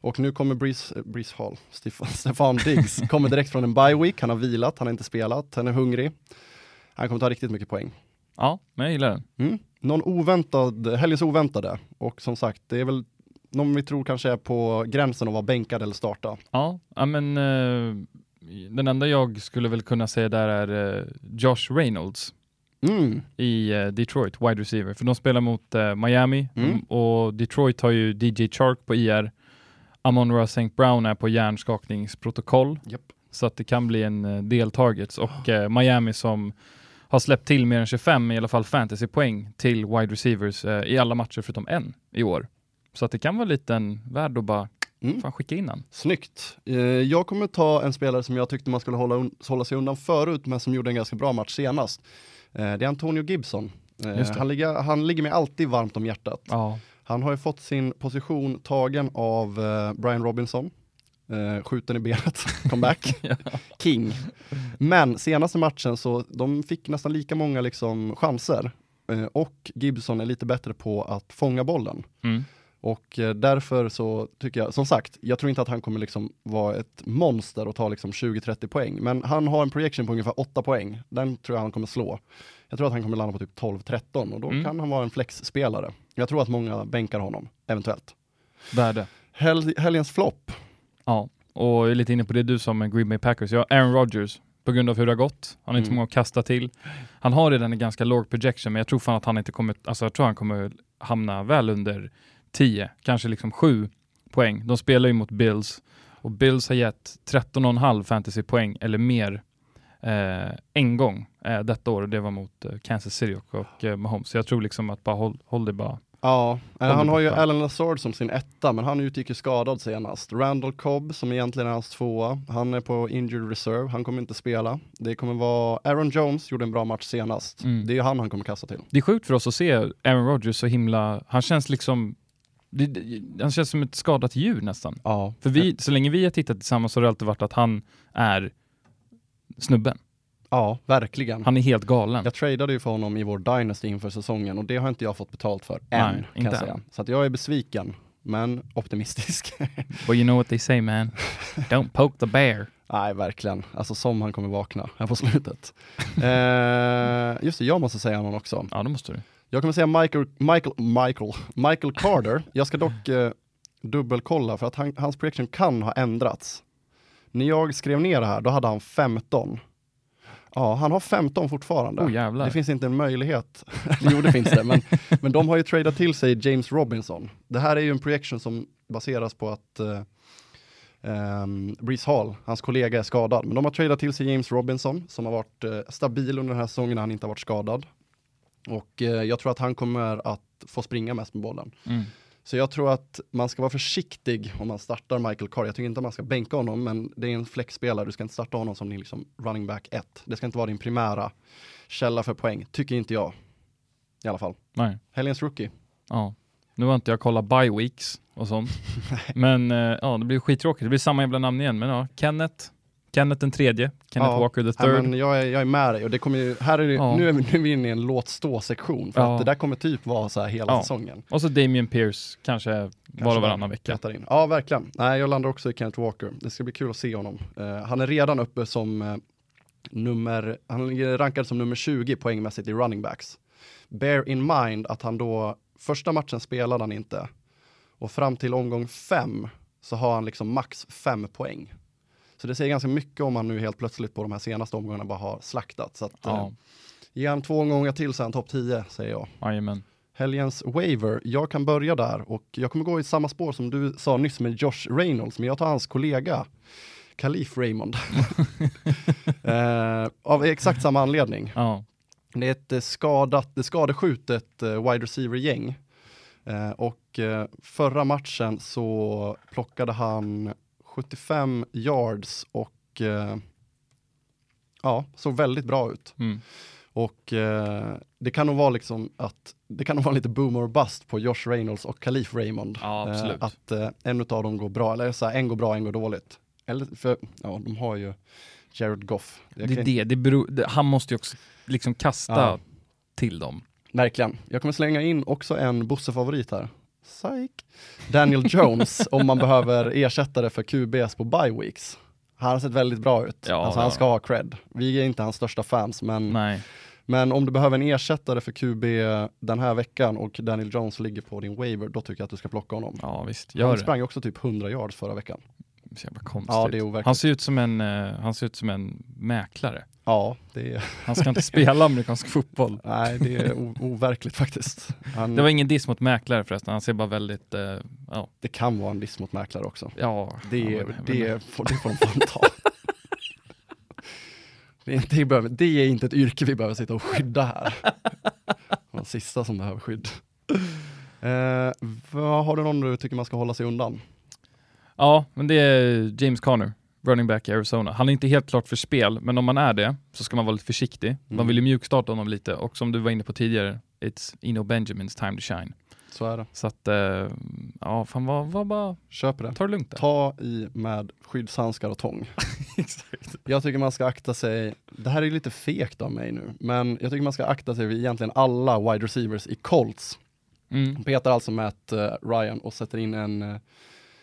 Och nu kommer Breeze, eh, Breeze Hall, Stefan, Stefan Diggs, kommer direkt från en bye week, han har vilat, han har inte spelat, han är hungrig. Han kommer ta riktigt mycket poäng. Ja, men jag gillar den. Mm. Någon oväntad, helgens oväntade, och som sagt, det är väl någon vi tror kanske är på gränsen att vara bänkad eller starta. Ja, men eh, den enda jag skulle väl kunna säga där är eh, Josh Reynolds Mm. i eh, Detroit, wide receiver. För de spelar mot eh, Miami Mm. Mm, och Detroit har ju DJ Chark på IR. Amon Ra St. Brown är på hjärnskakningsprotokoll. Japp. Så att det kan bli en eh, del targets. Och eh, Miami som har släppt till mer än 25 i alla fall fantasypoäng till wide receivers i alla matcher förutom en i år. Så att det kan vara lite en värd att bara Mm. fan, skicka in den. Snyggt. Eh, jag kommer ta en spelare som jag tyckte man skulle hålla, hålla sig undan förut, men som gjorde en ganska bra match senast. Eh, det är Antonio Gibson. Eh, han, ligger, han ligger mig alltid varmt om hjärtat. Ja, Han har ju fått sin position tagen av Brian Robinson. Eh, skjuten i benet, comeback. King. Men senaste matchen så de fick nästan lika många liksom chanser. Eh, och Gibson är lite bättre på att fånga bollen. mm. Och eh, därför så tycker jag, som sagt, jag tror inte att han kommer liksom vara ett monster och ta liksom 20-30 poäng. Men han har en projection på ungefär 8 poäng. Den tror jag han kommer slå. Jag tror att han kommer landa på typ 12-13 och då Mm. kan han vara en flexspelare. Jag tror att många bänkar honom, eventuellt. värde. Hel helgens flopp. Ja, och jag är lite inne på det du sa med Green Bay Packers. Ja, Aaron Rodgers, på grund av hur det har gått. Han har inte Mm. många att kasta till. Han har redan en ganska låg projection, men jag tror fan att han inte kommer, alltså jag tror han kommer hamna väl under 10, kanske liksom 7 poäng. De spelar ju mot Bills och Bills har gett 13,5 fantasypoäng eller mer eh, en gång eh, detta år och det var mot eh, Kansas City och, och eh, Mahomes. Så jag tror liksom att bara håll, håll det bara. Ja, eh, han har ju. Alan Lazard som sin etta, men han utgick ju skadad senast. Randall Cobb, som egentligen är hans tvåa, han är på injured reserve, han kommer inte spela. Det kommer vara, Aaron Jones gjorde en bra match senast. Mm. Det är ju han han kommer kasta till. Det är sjukt för oss att se Aaron Rodgers så himla, han känns liksom, det, det, han känns som ett skadat djur nästan. Ja, För vi, så länge vi har tittat tillsammans så har det alltid varit att han är snubben. ja verkligen. Han är helt galen. Jag tradade ju för honom i vår Dynasty inför säsongen och det har inte jag fått betalt för än, Nej, kan inte jag säga. än. Så att jag är besviken, men optimistisk. But you know what they say man, don't poke the bear. Nej, verkligen. Alltså som han kommer vakna här på slutet. eh, just det, jag måste säga någon också. Ja, det måste du. Jag kommer säga Michael, Michael, Michael, Michael Carter. Jag ska dock eh, dubbelkolla för att han, hans projection kan ha ändrats. När jag skrev ner det här, då hade han 15. Ja, han har 15 fortfarande. Oh. Det finns inte en möjlighet. jo, det finns det, men, men de har ju tradat till sig James Robinson. Det här är ju en projection som baseras på att eh, Um, Breeze Hall, hans kollega, är skadad. Men de har tradat till sig James Robinson som har varit eh, stabil under den här säsongen när han inte har varit skadad. Och eh, jag tror att han kommer att få springa mest med bollen. Mm. Så jag tror att man ska vara försiktig om man startar Michael Carter. Jag tycker inte att man ska bänka honom, men det är en flexspelare. Du ska inte starta honom som din liksom running back 1. Det ska inte vara din primära källa för poäng, tycker inte jag. I alla fall. Nej. Helgens rookie. Ja. Nu har inte jag kollat bye weeks och sånt. men eh, ja, det blir skittråkigt. Det blir samma jävla namn igen. Men ja, Kenneth. Kenneth den tredje. Kenneth Ja. Walker the Ja, third. men jag, är, jag är med dig och det kommer ju, här är det, Ja. nu, är vi, nu är vi inne i en låt stå-sektion. För Ja. att det där kommer typ vara så här hela Ja. säsongen. Och så Damien Pierce, kanske, var och Kanske varannan vecka. In. Ja, verkligen. Nej, jag landar också i Kenneth Walker. Det ska bli kul att se honom. Eh, han är redan uppe som eh, nummer, han ligger rankad som nummer 20 poängmässigt i running backs. Bear in mind att han då, första matchen spelade han inte. Och fram till omgång fem så har han liksom max fem poäng. Så det säger ganska mycket om han nu helt plötsligt på de här senaste omgångarna bara har slaktat. Så att, Ja, eh, ge han två omgångar till så är han topp 10, säger jag. jajamän. Helgens waiver, jag kan börja där och jag kommer gå i samma spår som du sa nyss med Josh Reynolds, men jag tar hans kollega Khalif Raymond. eh, av exakt samma anledning. Ja. Det är ett eh, skadat, det skadeskjutet eh, wide receiver-gäng. Eh, och eh, förra matchen så plockade han 75 yards och eh, ja, såg väldigt bav ut. Mm. Och eh, det kan nog vara liksom att det kan nog vara lite boomer och bust på Josh Reynolds och Khalif Raymond. Ja. Eh, att eh, en av dem går bra, eller så här, en går bra, en går dåligt. Eller för, ja, de har ju Jared Goff. Jag Det är kan- det, det beror, han måste ju också liksom kasta Ja. till dem. Verkligen. Jag kommer slänga in också en Bosse-favorit här. Psych. Daniel Jones, om man behöver ersättare för QBS på bye weeks. Han har sett väldigt bra ut. Ja, alltså det han ska ha cred. Vi är inte hans största fans, men, Nej. men om du behöver en ersättare för QB den här veckan och Daniel Jones ligger på din waiver, då tycker jag att du ska plocka honom. Ja visst, han gör det. sprang ju också typ 100 yards förra veckan. Så jävla konstigt. Ja, det är overkligt. han ser ut som en, eh, han ser ut som en mäklare. Ja, det är, Han ska inte spela amerikansk fotboll. nej, det är overkligt faktiskt. Han, Det var ingen diss mot mäklare förresten, han ser bara väldigt, eh, ja, det kan vara en diss mot mäklare också. ja. Det, ja, men- det, får, det får de fan ta. Det är, behöver, det är inte ett yrke vi behöver sitta och skydda här. De sista som behöver skydd. Vad har du någon du tycker man ska hålla sig undan? Ja, men det är James Conner, running back i Arizona. Han är inte helt klart för spel, men om man är det så ska man vara lite försiktig. Man Mm. vill ju mjukstarta honom lite och som du var inne på tidigare, it's Eno Benjamins time to shine. Så är det. Så att, eh, ja, fan var, var bara, Köper det. ta det lugnt där. Ta i med skyddshandskar och tång. Jag tycker man ska akta sig, det här är lite fegt av mig nu, men jag tycker man ska akta sig vid egentligen alla wide receivers i Colts. Mm. Petar alltså Matt eh, Ryan och sätter in en, eh,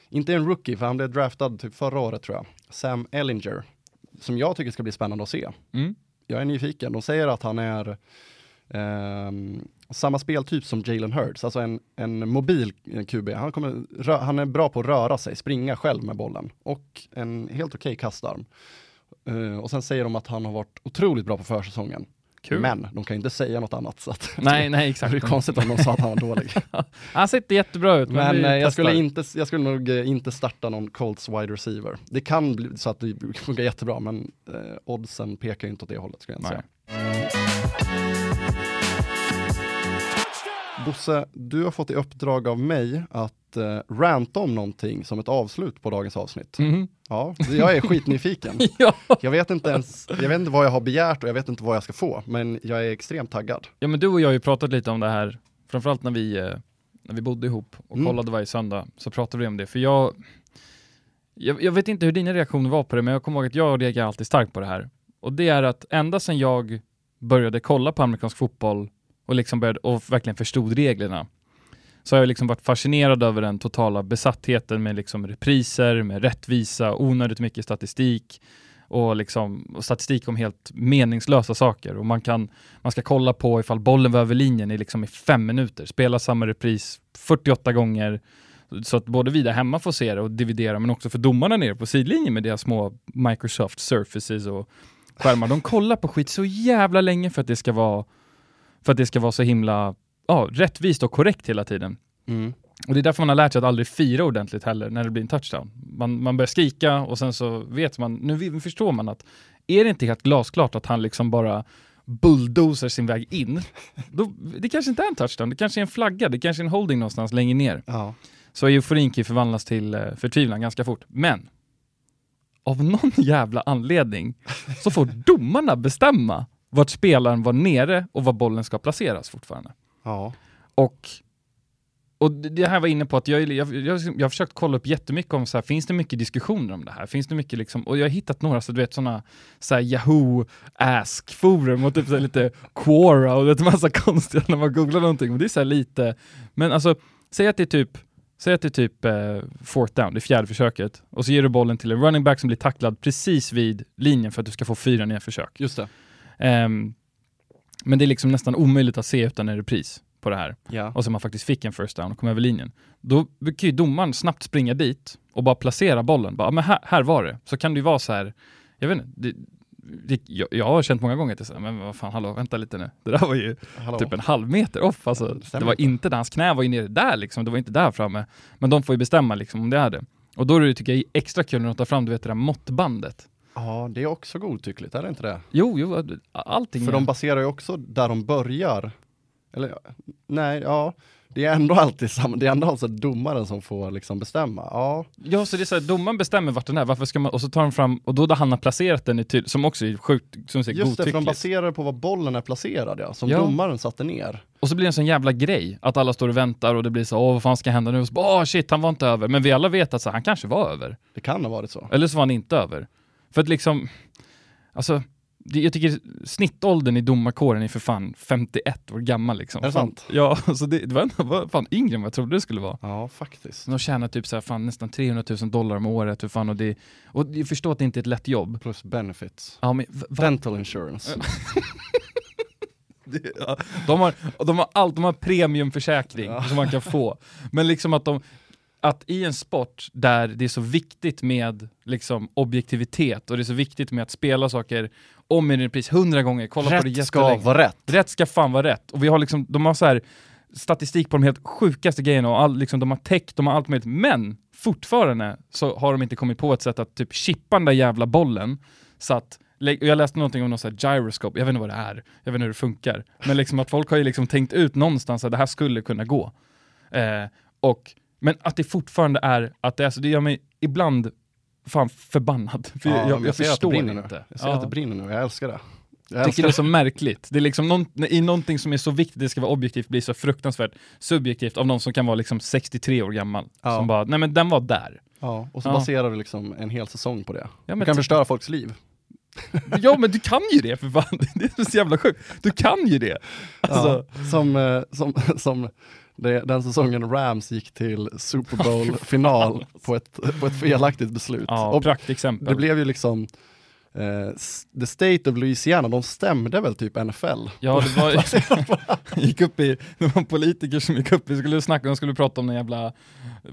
inte en rookie, för han blev draftad typ förra året tror jag, Sam Ellinger, som jag tycker ska bli spännande att se. Mm. Jag är nyfiken, de säger att han är ehm, samma speltyp som Jalen Hurts, alltså en, en mobil eh, QB. Han, kommer, rö- han är bra på att röra sig, springa själv med bollen och en helt okej kastarm. Eh, och sen säger de att han har varit otroligt bra på försäsongen. Kul. Men de kan ju inte säga något annat. Så att Nej, nej det exakt. blir konstigt om de sa att han var dålig. Han ser inte jättebra ut, men, Men eh, jag, skulle inte, jag skulle nog eh, inte starta någon Colts wide receiver. Det kan bli så att det funkar jättebra, men eh, oddsen pekar ju inte åt det hållet skulle jag inte säga. Bosse, du har fått i uppdrag av mig att eh, ranta om någonting som ett avslut på dagens avsnitt. Mhm. Ja, jag är skitnyfiken. ja. Jag vet inte ens, jag vet inte vad jag har begärt och jag vet inte vad jag ska få, men jag är extremt taggad. ja, men du och jag har ju pratat lite om det här, framförallt när vi, eh, när vi bodde ihop och Mm. kollade varje söndag, så pratade vi om det. För jag, jag, jag vet inte hur dina reaktioner var på det, men jag kommer ihåg att jag reagerar alltid starkt på det här. Och det är att ända sedan jag började kolla på amerikansk fotboll och liksom började, och verkligen förstod reglerna, så har jag liksom varit fascinerad över den totala besattheten med liksom repriser, med rättvisa, onödigt mycket statistik och, liksom, och statistik om helt meningslösa saker. Och man, kan, man ska kolla på ifall bollen var över linjen i, liksom i fem minuter, spela samma repris 48 gånger, så att både vi där hemma får se det och dividera, men också för domarna nere på sidlinjen med deras små Microsoft Surfaces och skärmar. De kollar på skit så jävla länge för att det ska vara, för att det ska vara så himla ja, rättvist och korrekt hela tiden. Mm. Och det är därför man har lärt sig att aldrig fira ordentligt heller när det blir en touchdown. Man, man börjar skrika och sen så vet man, nu förstår man att är det inte helt glasklart att han liksom bara bulldozar sin väg in, då, det kanske inte är en touchdown, det kanske är en flagga, det kanske är en holding någonstans längre ner. Ja. Så euforin kan ju förvandlas till eh, förtvivlan ganska fort. Men av någon jävla anledning så får domarna bestämma vart spelaren var nere och var bollen ska placeras fortfarande. ja. Och, och det här var inne på att jag, jag, jag, jag har försökt kolla upp jättemycket om så här, finns det mycket diskussioner om det här? Finns det mycket liksom, och jag har hittat några så du vet sådana så här Yahoo Ask forum och typ så här lite Quora och det är massa konstiga när man googlar någonting. Men det är så lite, men alltså säg att det är typ Säg att det är typ eh, fourth down, det är fjärde försöket, och så ger du bollen till en running back som blir tacklad precis vid linjen för att du ska få fyra nya försök. Just det. Ehm, men det är liksom nästan omöjligt att se utan en repris på det här Ja. och så man faktiskt fick en first down och kom över linjen. Då kan ju domaren snabbt springa dit och bara placera bollen. Bara, "Ja, men här, här var det. Så kan det ju vara så här, jag vet inte, det, det, jag, jag har känt många gånger att det är så här, men vad fan, hallå, vänta lite nu. Det där var ju Hallå. typ en halv meter off. Alltså, det var inte. inte där, hans knä var ju nere där liksom, det var inte där framme. Men de får ju bestämma liksom om det är det. Och då är det tycker jag extra kul när de tar fram du vet, det där måttbandet. Ja, det är också godtyckligt, är det inte det? Jo, jo, allting. För är- de baserar ju också där de börjar. Eller nej, ja. Det är ändå alltid samma, det är ändå alltså domaren som får liksom bestämma. Ja, Ja, så det är så här, domaren bestämmer vart den är, varför ska man, och så tar de fram, och då där han har placerat den, tydligt, som också är sjukt, som säger just det, för de baserar på var bollen är placerad ja, som Ja. domaren satte ner. Och så blir det en sån jävla grej, att alla står och väntar och det blir så åh vad fan ska hända nu? Och så bara, åh shit, han var inte över. Men vi alla vet att så, han kanske var över. Det kan ha varit så. Eller så var han inte över. För att liksom, alltså, det, jag tycker snittåldern i domarkåren är för fan 51 år gammal liksom. Är det fan, sant? Ja, så det, det var ändå fan yngre än vad jag trodde det skulle vara. Ja, faktiskt. De tjänar typ så här, fan, nästan 300 000 dollar om året, för fan, och, det, och jag förstår att det inte är ett lätt jobb. Plus benefits. Ja, men, Dental insurance. Det- ja, de, har, de har allt, de har premiumförsäkring som man kan få. Men liksom att de, att i en sport där det är så viktigt med liksom objektivitet och det är så viktigt med att spela saker om i repris hundra gånger, kolla på det Rätt ska vara rätt. Rätt ska fan vara rätt. Och vi har liksom, de har så här statistik på de helt sjukaste grejerna och all, liksom, de har tech, de har allt möjligt, men fortfarande så har de inte kommit på ett sätt att typ chippa den där jävla bollen så att jag läste någonting om någon sån här gyroscope, jag vet inte vad det är, jag vet inte hur det funkar, men liksom att folk har ju liksom tänkt ut någonstans att det här skulle kunna gå. Eh, och, men att det fortfarande är, att det, är så, det gör mig ibland fan förbannad. För Ja, jag, jag, jag det förstår brinner inte. Nu. Jag ser Ja. att det brinner nu, jag älskar det. Jag tycker det är så märkligt. Det är liksom någon, i någonting som är så viktigt, det ska vara objektivt, blir så fruktansvärt subjektivt av någon som kan vara liksom 63 år gammal. Ja. Som bara, nej men den var där. Ja, och så Ja. baserar du liksom en hel säsong på det. Ja, du kan ty- förstöra folks liv. Ja men du kan ju det för fan, det är så jävla sjukt. Du kan ju det. Alltså, som, eh, som, som det, den säsongen Rams gick till Super Bowl-final på ett, på ett felaktigt beslut. ja, och praktexempel. det blev ju liksom s- The State of Louisiana, de stämde väl typ NFL? Ja, det var, gick upp i, det var politiker som gick upp, vi skulle snacka, de skulle prata om en jävla,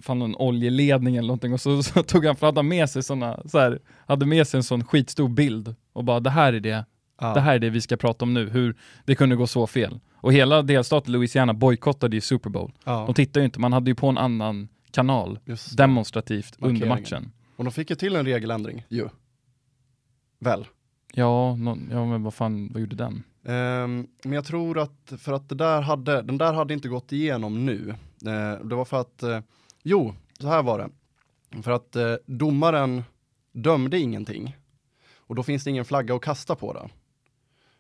fan någon oljeledning eller någonting och så, så tog han, för hade med sig såna, så här, hade med sig en sån skitstor bild och bara det här är det, Ja. det här är det vi ska prata om nu, hur det kunde gå så fel. Och hela delstaten Louisiana bojkottade ju Super Bowl. Ja, De tittade ju inte, man hade ju på en annan kanal demonstrativt under matchen. Och de fick ju till en regeländring ju. Väl? Ja, nå- ja men vad fan, vad gjorde den? Ehm, men jag tror att, för att det där hade, den där hade inte gått igenom nu. Eh, det var för att, eh, jo, så här var det. För att eh, domaren dömde ingenting. Och då finns det ingen flagga att kasta på det.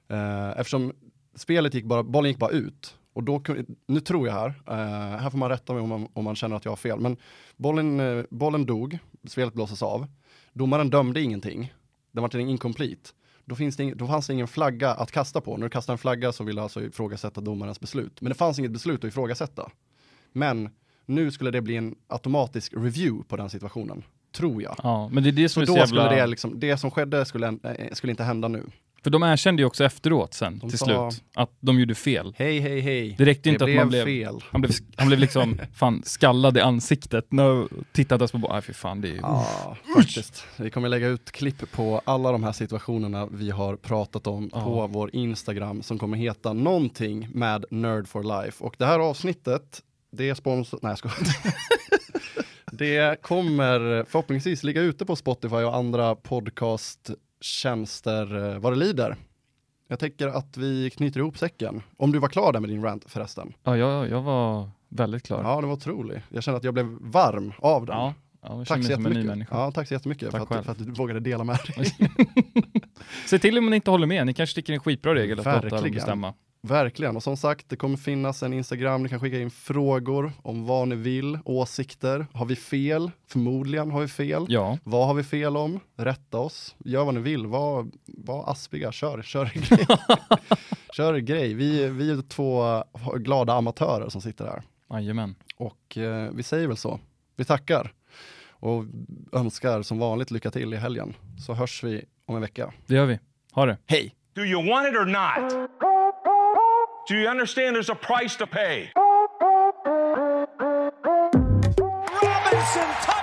Eh, eftersom spelet gick bara, bollen gick bara ut. Och då, nu tror jag här, eh, här får man rätta mig om man, om man känner att jag har fel, men bollen, eh, bollen dog, spelet blåses av. Domaren dömde ingenting. Den var en incomplete då, finns det då fanns det ingen flagga att kasta på. När du kastar en flagga så vill du alltså ifrågasätta domarens beslut. Men det fanns inget beslut att ifrågasätta. Men nu skulle det bli en automatisk review på den situationen. Tror jag. Ja, men det är det som Så är så jävla... skulle det liksom, det som skedde skulle, skulle inte hända nu. För de erkände ju också efteråt sen, De till sa- slut, att de gjorde fel. Hej, hej, hej. Det räckte inte det att man blev fel. han blev, han blev liksom fan skallad i ansiktet. Nu tittade på bara, fy fan det är ju... Ja, faktiskt. Vi kommer lägga ut klipp på alla de här situationerna vi har pratat om Ja. på vår Instagram som kommer heta någonting med Nerd for Life. Och det här avsnittet, det är sponsor... Nej, jag skojar. Det kommer förhoppningsvis ligga ute på Spotify och andra podcasttjänster eh, vad det lider. Jag tänker att vi knyter ihop säcken. Om du var klar där med din rant förresten. Ja, jag, jag var väldigt klar. Ja, den var otrolig. Jag känner att jag blev varm av den. ja, ja Tack så jättemycket. Ja, tack så jättemycket Tack för, att, för att du vågade dela med dig. Se till om ni inte håller med. Ni kanske tycker det är en skitbra regel att låta dem bestämma. Verkligen, och som sagt, det kommer finnas en Instagram, ni kan skicka in frågor om vad ni vill, åsikter. Har vi fel? Förmodligen har vi fel. Ja, Vad har vi fel om? Rätta oss. Gör vad ni vill. Var, var aspiga. Kör, kör grej. kör grej. Vi, vi är två glada amatörer som sitter här. jajamän. Och eh, vi säger väl så. Vi tackar och önskar som vanligt lycka till i helgen. Så hörs vi om en vecka. Det gör vi. Ha det. Hej! Do you want it or not? Do you understand there's a price to pay? Robinson